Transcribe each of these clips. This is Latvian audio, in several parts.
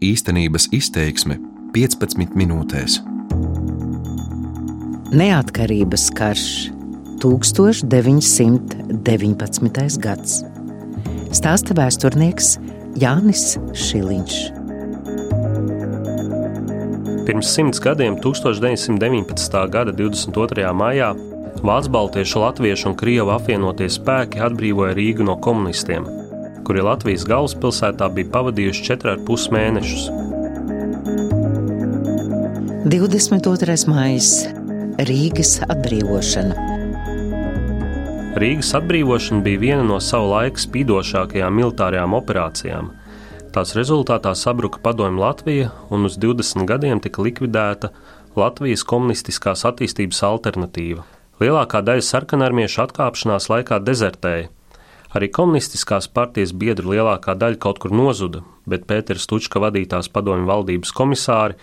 Īstenības izteiksme 15 minūtēs. Neatkarības karš 1919. gads. Stāsta vēsturnieks Jānis Šiliņš. Pirms simts gadiem, 1919. gada 22. maijā, Vācu baltiešu, latviešu un krievu apvienotie spēki atbrīvoja Rīgu no komunistiem, kuri Latvijas galvaspilsētā bija pavadījuši 4,5 mēnešus. 22. maija - Rīgas atbrīvošana. Rīgas atbrīvošana bija viena no savu laiku spīdošākajām militārajām operācijām. Tās rezultātā sabruka padomju Latvija un uz 20 gadiem tika likvidēta Latvijas komunistiskās attīstības alternatīva. Lielākā daļa sarkanarmiešu atkāpšanās laikā dezertēja. Arī komunistiskās partijas biedru lielākā daļa kaut kur nozuda, bet Pēters Tučka vadītās padomju valdības komisāri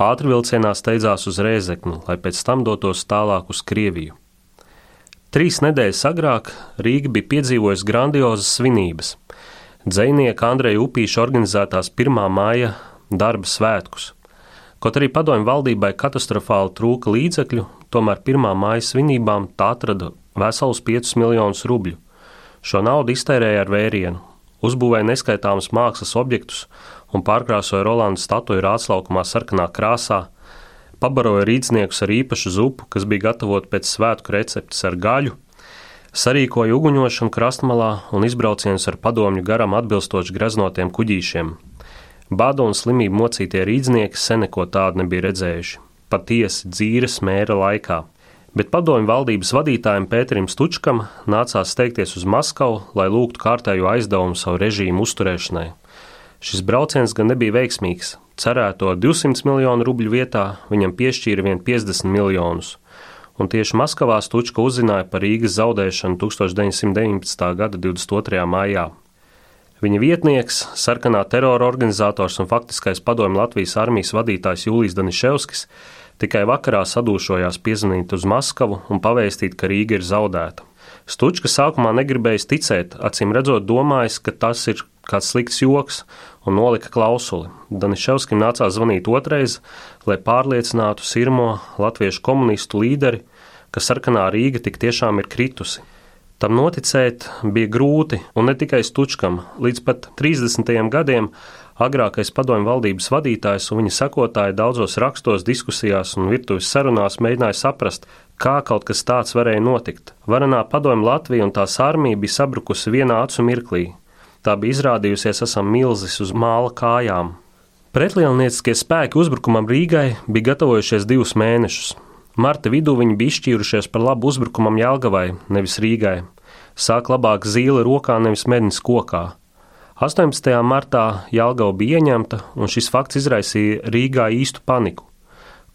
ātri vilcienā steidzās uz Rēzekni, lai pēc tam dotos tālāk uz Krieviju. Trīs nedēļas agrāk Rīga bija piedzīvojusi grandiozas svinības. Dzēnieka Andreja Upīša organizētās 1. māja darba svētkus. Kaut arī padomju valdībai katastrofāli trūka līdzekļu, tomēr pirmā māja svinībām tā atrada veselus 5 miljonus rubļu. Šo naudu iztērēja ar vērienu, uzbūvēja neskaitāmus mākslas objektus un pārkrāsoja Rolanda statuju rātslaukumā sarkanā krāsā, pabaroja rīzniekus ar īpašu zupu, kas bija gatavota pēc svētku receptes ar gaļu, sarīkoja uguņošanu krastmalā un izbraucienus ar padomju garam atbilstoši greznotiem kuģīšiem. Bada un slimību mocītie rīznieki sen neko tādu nebija redzējuši, patiesi dzīves mēra laikā. Bet padomju valdības vadītājiem Pēterim Stučkam nācās steigties uz Maskavu, lai lūgtu kārtējo aizdevumu savu režīmu uzturēšanai. Šis brauciens gan nebija veiksmīgs. Cerēto 200 miljonu rubļu vietā viņam piešķīra vien 50 miljonus. Un tieši Maskavā Stučka uzzināja par Rīgas zaudēšanu 1919. gada 22. maijā. Viņa vietnieks, sarkanā terora organizators un faktiskais padomju Latvijas armijas vadītājs Jūlijs Daniševskis tikai vakarā sadūšojās piezvanīt uz Maskavu un pavēstīt, ka Rīga ir zaudēta. Stučka sākumā negribēja ticēt, acīm redzot, domājis, ka tas ir kāds slikts joks, un nolika klausuli. Daniševskim nācās zvanīt otrais, lai pārliecinātu sirmo latviešu komunistu līderi, ka sarkanā Rīga tik tiešām ir kritusi. Tam noticēt bija grūti, un ne tikai Stučkam. Līdz pat 30. gadiem agrākais padomju valdības vadītājs un viņa sekotāji daudzos rakstos, diskusijās un virtuves sarunās mēģināja saprast, kā kaut kas tāds varēja notikt. Varanā padomju Latvija un tās armija bija sabrukusi vienā acu mirklī. Tā bija izrādījusies esam milzis uz māla kājām. Pretlielnieciskie spēki uzbrukumam Rīgai bija gatavojušies divus mēnešus. Marta vidū viņi bija izšķīrušies par labu uzbrukumam Jālgavai, nevis Rīgai. Sāk labāk zīle rokā, nevis mednis kokā. 18. martā Jālgava bija ieņemta, un šis fakts izraisīja Rīgā īstu paniku.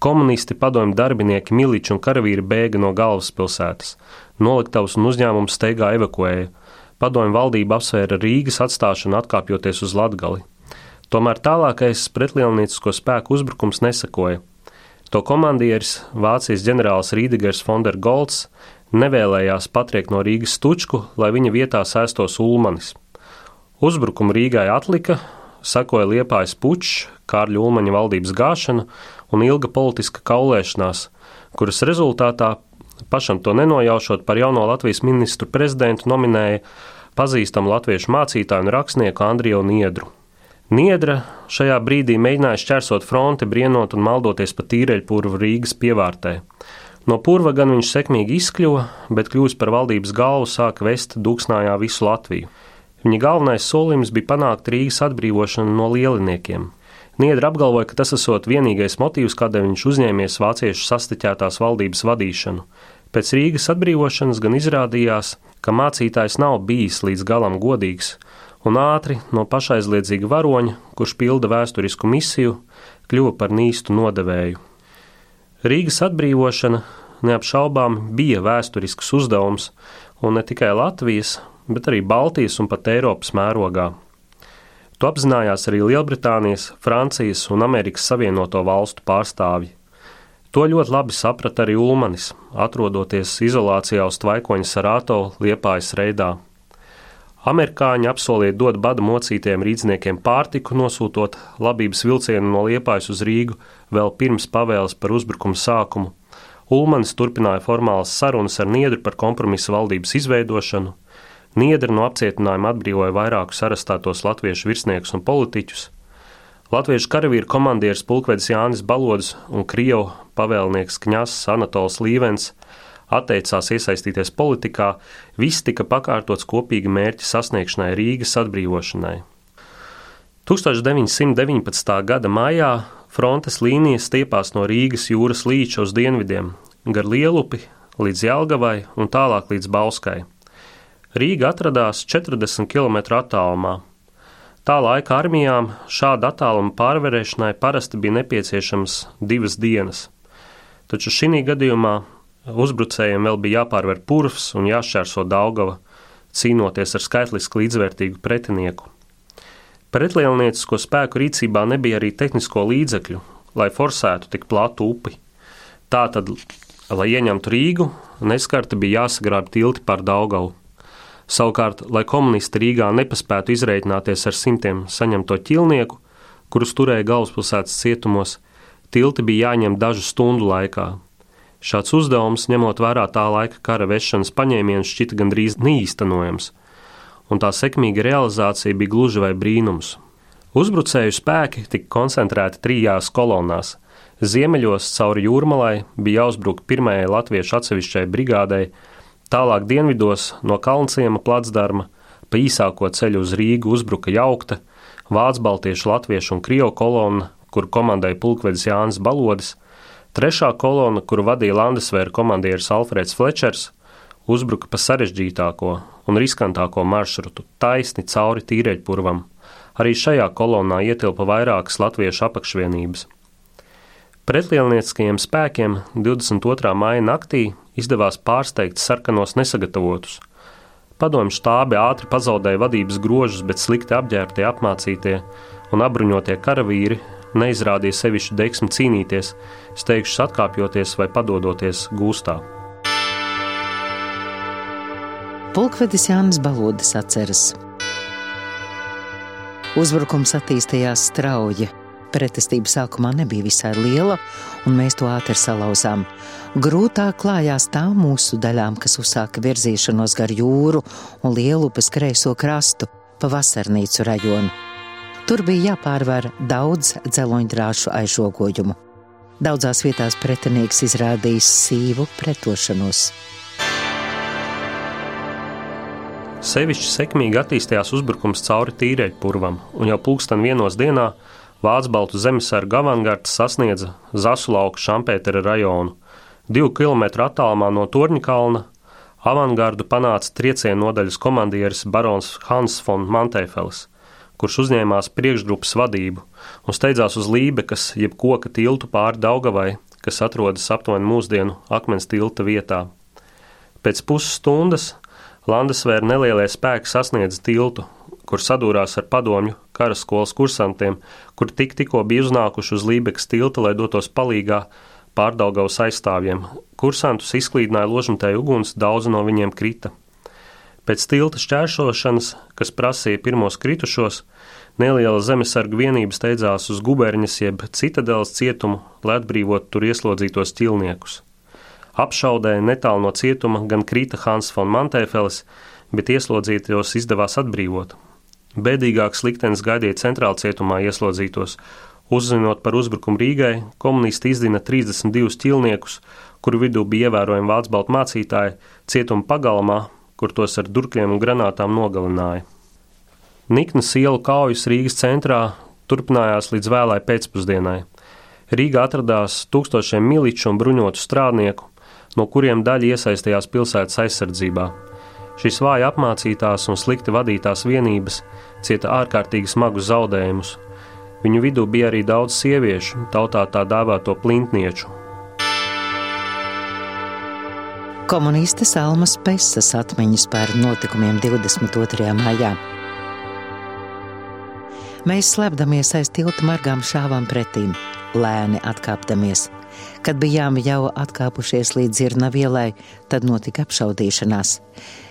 Komunisti, padomju darbinieki, miliči un karavīri bēga no galvaspilsētas. Noliktavas un uzņēmums steigā evakuēja. Padomju valdība apsvēra Rīgas atstāšanu atkāpjoties uz Latgali. Tomēr tālākais pretlielniecisko spēku uzbrukums nesakoja. To komandieris, Vācijas ģenerālis Rīdegers Fondergolds, nevēlējās patriekt no Rīgas stučku, lai viņa vietā sēstos Ulmanis. Uzbrukumu Rīgai atlika, sekoja liepājas pučs, Kārļa Ulmaņa valdības gāšana un ilga politiska kaulēšanās, kuras rezultātā, pašam to nenojaušot par jauno Latvijas ministru prezidentu, nominēja pazīstamu latviešu mācītāju un rakstnieku Andriju Niedru. Niedra šajā brīdī mēģināja šķērsot fronti, brienot un maldoties pa tīreļpurvu Rīgas pievārtē. No purva gan viņš sekmīgi izkļuva, bet kļūst par valdības galvu sāka vest duksnājā visu Latviju. Viņa galvenais solījums bija panākt Rīgas atbrīvošanu no lieliniekiem. Niedra apgalvoja, ka tas esot vienīgais motīvs, kādēļ viņš uzņēmies vāciešu sastiķētās valdības vadīšanu. Pēc Rīgas atbrīvošanas gan izrādījās, ka mācītājs nav bijis līdz galam godīgs, un ātri no pašaizliedzīga varoņa, kurš pilda vēsturisku misiju, kļuva par nīstu nodevēju. Rīgas atbrīvošana neapšaubām bija vēsturisks uzdevums, un ne tikai Latvijas, bet arī Baltijas un pat Eiropas mērogā. To apzinājās arī Lielbritānijas, Francijas un Amerikas Savienoto Valstu pārstāvji. To ļoti labi saprata arī Ulmanis, atrodoties izolācijā uz Tvaikoņa Sarāto Liepājas reidā. Amerikāņi apsolīja dot bada mocītiem rīzniekiem pārtiku, nosūtot labības vilcienu no Liepājas uz Rīgu vēl pirms pavēles par uzbrukumu sākumu. Ulmanis turpināja formālas sarunas ar Niedru par kompromisu valdības izveidošanu. Niedra no apcietinājuma atbrīvoja vairākus arestētos latviešu virsniekus un politiķus. Latviešu karavīru komandieris pulkvedis Jānis Balodis un Krievu pavēlnieks Kņass Anatols Līvens atteicās iesaistīties politikā, viss tika pakārtots kopīga mērķa sasniegšanai Rīgas atbrīvošanai. 1919. gada maijā frontes līnijas stiepās no Rīgas jūras līča uz dienvidiem, gar Lielupi līdz Jelgavai un tālāk līdz Bauskai. Rīga atradās 40 km attālumā. Tā laika armijām šāda attāluma pārvarēšanai parasti bija nepieciešams divas dienas, taču šī gadījumā Uzbrucējiem vēl bija jāpārvar purvs un jāšķērso Daugava, cīnoties ar skaitliski līdzvērtīgu pretinieku. Pretlielniecisko spēku rīcībā nebija arī tehnisko līdzekļu, lai forsētu tik platu upi. Tātad, lai ieņemtu Rīgu, neskarti bija jāsagrāb tilti pār Daugavu. Savukārt, lai komunisti Rīgā nepaspētu izreikināties ar simtiem saņemto ķilnieku, kurus turēja galvaspilsētas cietumos, tilti bija jāņem dažu stundu laikā, Šāds uzdevums, ņemot vērā tā laika kara vešanas paņēmienu, šķita gandrīz neīstenojams, un tā sekmīga realizācija bija gluži vai brīnums. Uzbrucēju spēki tika koncentrēti trijās kolonnās. Ziemeļos cauri jūrmalai bija jāuzbruk pirmajai latviešu atsevišķai brigādei, tālāk dienvidos no Kalnciema placdarma pa īsāko ceļu uz Rīgu uzbruka jaukta, Vācu, Baltiešu, Latviešu un Krievu kolonna, kur komandēja pulkvedis Jānis Balodis – Trešā kolona, kuru vadīja Landesvēra komandieris Alfrēds Flečers, uzbruka pa sarežģītāko un riskantāko maršrutu taisni cauri tīreļpurvam. Arī šajā kolonnā ietilpa vairākas latviešu apakšvienības. Pretlielnieciskajiem spēkiem 22. maija naktī izdevās pārsteigt sarkanos nesagatavotus. Padomju štābi ātri pazaudēja vadības grožus, bet slikti apģērbtie, apmācītie un apbruņotie karavīri neizrādīja sevišķu deksmi cīnīties, steigšus atkāpjoties vai padodoties gūstā. Pulkvedis Jānis Balodis atceras. Uzbrukums attīstījās strauji. Pretestība sākumā nebija visai liela, un mēs to ātri salauzām. Grūtāk klājās tām mūsu daļām, kas uzsāka virzīšanos gar jūru un lielu upes kreiso krastu pa vasarnīcu rajonu. Tur bija jāpārvar daudz dzeloņdrāšu aizžogojumu. Daudzās vietās pretinieks izrādījis sīvu pretošanos. Sevišķi sekmīgi attīstījās uzbrukums cauri tīreļpurvam, un jau pulksten vienos dienā Vācu Baltu zemesargu avangards sasniedza Zasulauka Šampētera rajonu. Divu kilometru attālumā no Torņkalna avangardu panāca triecienu nodaļas komandieris barons Hans von Mantēfels kurš uzņēmās priekšgrupas vadību un steidzās uz Lībekas, jeb koka tiltu pāri Daugavai, kas atrodas aptuveni mūsdienu akmens tilta vietā. Pēc pusstundas Landesvēra nelielie spēki sasniedz tiltu, kur sadūrās ar padomju karaskolas kursantiem, kuri tik tikko bija uznākuši uz Lībekas tilta, lai dotos palīgā pārdaugavas aizstāvjiem. Kursantus izklīdināja ložmetēju uguns, daudzi no viņiem krita. Pēc tilta šķērsošanas, kas prasīja pirmos kritušos, neliela zemesarga vienība steidzās uz guberņas jeb citadeles cietumu, lai atbrīvotu tur ieslodzītos ķilniekus. Apšaudē netālu no cietuma gan krita Hans von Mantēfelis, bet ieslodzītos izdevās atbrīvot. Bēdīgāks liktenis gaidīja centrāla cietumā ieslodzītos. Uzzinot par uzbrukumu Rīgai, komunisti izdina 32 ķilniekus, kuru vidū bija ievērojami vācu baltu mācītāji, cietuma pagalmā, kur tos ar durkļiem un granātām nogalināja. Niknas ielu kaujas Rīgas centrā turpinājās līdz vēlai pēcpusdienai. Rīgā atradās tūkstošiem miliču un bruņotu strādnieku, no kuriem daļa iesaistījās pilsētas aizsardzībā. Šīs vāji apmācītās un slikti vadītās vienības cieta ārkārtīgi smagus zaudējumus. Viņu vidū bija arī daudz sieviešu, tautā tā dēvēto plintnieču, komunistes Almas Pesas atmiņas par notikumiem 22. maijā. Mēs slēpdamies aiz tilta margām šāvām pretīm, lēni atkāpdamies. Kad bijām jau atkāpušies līdz Zirnavielai, tad notika apšaudīšanās.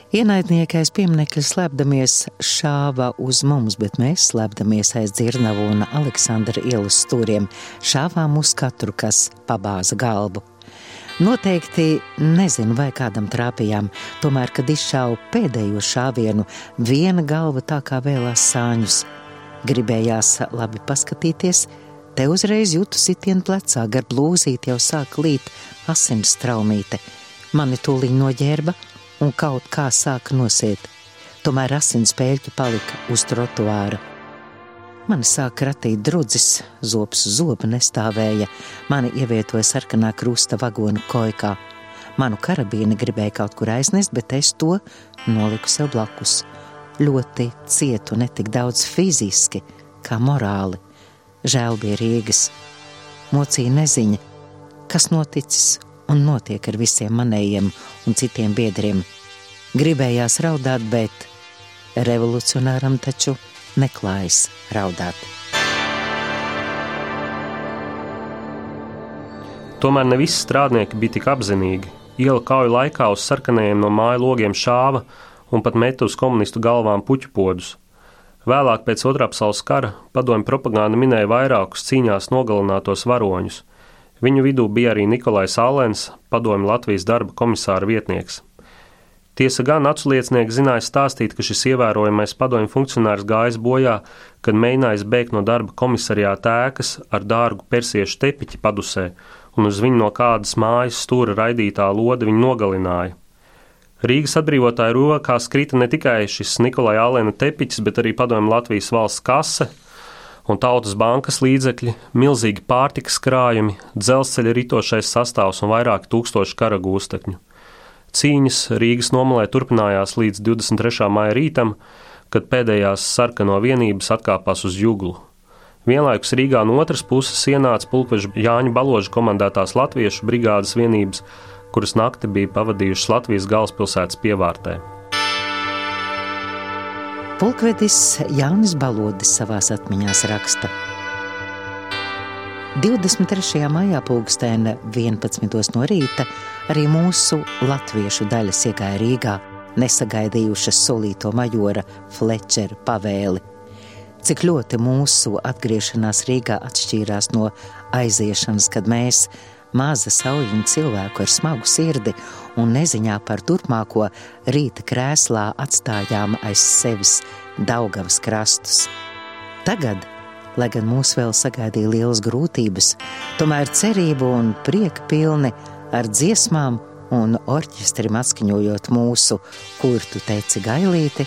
Ienaidnieki aiz pieminekļa slēpdamies šāva uz mums, bet mēs slēpdamies aiz dzirnavu un Aleksandra ielas stūriem, šāvām uz katru, kas pabāza galvu. Noteikti nezinu, vai kādam trāpījām, tomēr, kad izšāvu pēdējo šāvienu, viena galva tā kā vēlās sāņus. Gribējās labi paskatīties, te uzreiz jūtu sitienu plecā, gar blūzīt jau sāk līt asins traumīte. Mani tūlīt noģērba un kaut kā sāka nosēt. Tomēr asins pēļķi palika uz trotuāra. Mani sāka ratīt drudzis, zops uz zobu nestāvēja, mani ievietoja sarkanā krusta vagonu koikā. Manu karabīnu gribēja kaut kur aiznest, bet es to noliku sev blakus. Ļoti cietu ne tik daudz fiziski, kā morāli. Žēl bija Rīgas. Mocīja neziņa, kas noticis un notiek ar visiem manējiem un citiem biedriem. Gribējās raudāt, bet revolucionāram taču neklājas raudāt. Tomēr ne visi strādnieki bija tik apzinīgi. Iela kauju laikā uz sarkanajiem no māju logiem šāva un pat meta uz komunistu galvām puķu podus. Vēlāk, pēc otrā pasaules kara, padomju propaganda minēja vairākus cīņās nogalinātos varoņus, Viņu vidū bija arī Nikolais Alens, padomju Latvijas darba komisāra vietnieks. Tiesa gan aculiecinieki zināja stāstīt, ka šis ievērojamais padomju funkcionārs gājis bojā, kad mēģinājis bēgt no darba komisariāta ēkas ar dārgu persiešu tepiķi padusē, un uz viņu no kādas mājas stūra raidītā lode viņu nogalināja. Rīgas atbrīvotāju rokās krita ne tikai šis Nikolai Alena tepiķis, bet arī padomju Latvijas valsts kase, un Tautas bankas līdzekļi, milzīgi pārtikas krājumi, dzelzceļa ritošais sastāvs un vairāki tūkstoši kara gūstekņu. Cīņas Rīgas nomalē turpinājās līdz 23. maija rītam, kad pēdējās sarkano vienības atkāpās uz jūglu. Vienlaikus Rīgā no otras puses ienāca pulkveža Jāņa Baloža komandētās latviešu brigādes vienības, kuras nakti bija pavadījušas Latvijas galvaspilsētas pievārtē. Pulkvedis Jānis Balodis savās atmiņās raksta. 23. maijā pulkstēna 11. no rīta arī mūsu latviešu daļas iegāja Rīgā, nesagaidījušas solīto majora Flečera pavēli. Cik ļoti mūsu atgriešanās Rīgā atšķīrās no aiziešanas, kad mēs maza saujiņa cilvēku ar smagu sirdi un neziņā par turpmāko rīta krēslā atstājām aiz sevis Daugavas krastus. Tagad, lai gan mūs vēl sagaidīja lielas grūtības, tomēr cerību un prieka pilni ar dziesmām un orķestrim atskaņojot mūsu kurtu teici gailīti,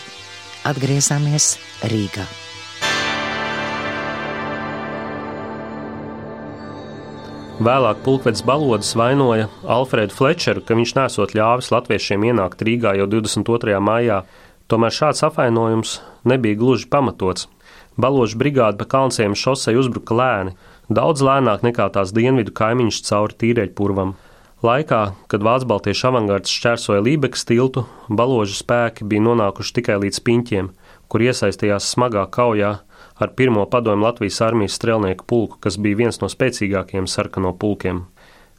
atgriezāmies Rīgā. Vēlāk pulkvedis Balodis vainoja Alfredu Flečeru, ka viņš nesot ļāvis latviešiem ienākt Rīgā jau 22. maijā. Tomēr šāds apvainojums nebija gluži pamatots. Baložu brigāde pa kalnciem šosei uzbruka lēni, daudz lēnāk nekā tās dienvidu kaimiņš cauri tīreļpurvam. Laikā, kad Vācu Baltiešu avangards šķērsoja Lībekas tiltu, baložu spēki bija nonākuši tikai līdz piņķiem, kur iesaistījās smagā kaujā ar pirmo padomu Latvijas armijas strelnieku pulku, kas bija viens no spēcīgākajiem sarkano pulkiem.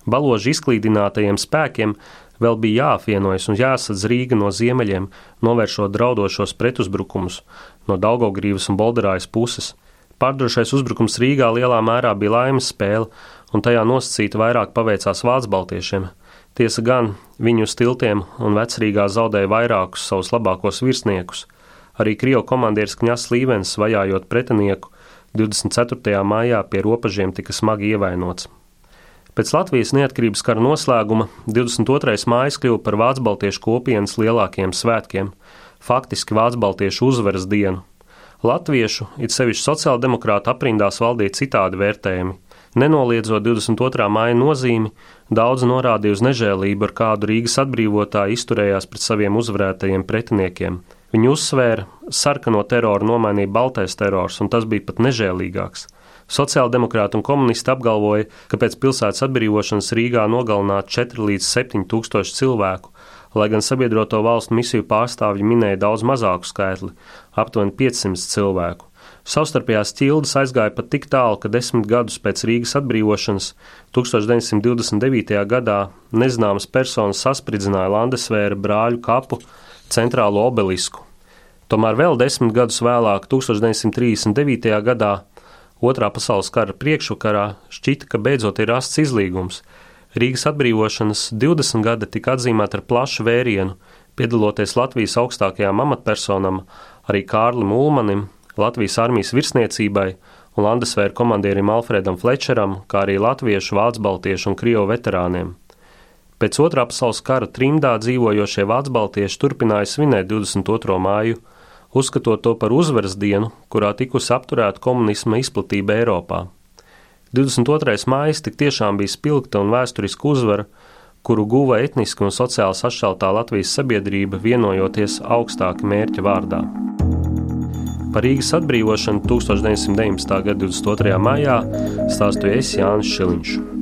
Baloži izklīdinātajiem spēkiem vēl bija jāapvienojas un jāsadz Rīga no ziemeļiem, novēršot draudošos pretuzbrukumus no Daugaugrīvas un Bolderājas puses. Pārdrošais uzbrukums Rīgā lielā mērā bija laimes spēle, un tajā nosacīti vairāk paveicās vācu baltiešiem. Tiesa gan, viņu stiltiem un vecrīgā zaudēja vairākus savus labākos virsniekus – Arī Krievu komandieris Kņas Līvens, vajājot pretinieku, 24. maijā pie robežiem tika smagi ievainots. Pēc Latvijas neatkarības kara noslēguma 22. mājas kļuva par Vācu Baltiešu kopienas lielākiem svētkiem, faktiski Vācu Baltiešu uzvaras dienu. Latviešu, it sevišķi sociāldemokrāta aprindās valdīja citādi vērtējumi. Nenoliedzot 22. māja nozīmi, daudz norādīja uz nežēlību, ar kādu Rīgas atbrīvotāji izturējās pret saviem uzvarētajiem pretiniekiem – Viņi uzsvēra, ka sarkano teroru nomainīja baltais terors, un tas bija pat nežēlīgāks. Sociāldemokrāti un komunisti apgalvoja, ka pēc pilsētas atbrīvošanas Rīgā nogalināti 4 līdz 7 tūkstoši cilvēku, lai gan sabiedroto valstu misiju pārstāvji minēja daudz mazāku skaitli - aptuveni 500 cilvēku. Savstarpējās ķildes aizgāja pat tik tālu, ka desmit gadus pēc Rīgas atbrīvošanas 1929. gadā nezināmas personas saspridzināja Landesvēra brāļu kapu centrālo obelisku. Tomēr vēl desmit gadus vēlāk, 1939. gadā, Otrā pasaules kara priekšvakarā, šķita, ka beidzot ir rasts izlīgums. Rīgas atbrīvošanas 20 gadi tika atzīmēta ar plašu vērienu, piedaloties Latvijas augstākajām amatpersonām, arī Kārlim Ulmanim, Latvijas armijas virsniecībai un Landesvēra komandierim Alfredam Flečeram, kā arī latviešu, vācu baltiešu un krievu veterāniem. Pēc otrā pasaules kara trimdā dzīvojošie vācu baltieši turpināja svinēt 22. māju, uzskatot to par uzvaras dienu, kurā tikusi apturēta komunisma izplatība Eiropā. 22. mājas tik tiešām bija spilgta un vēsturiska uzvara, kuru guva etniski un sociāli sašķeltā Latvijas sabiedrība vienojoties augstāka mērķa vārdā. Par Rīgas atbrīvošanu 1919. gada 22. maijā stāstīja es Jānis Šiliņš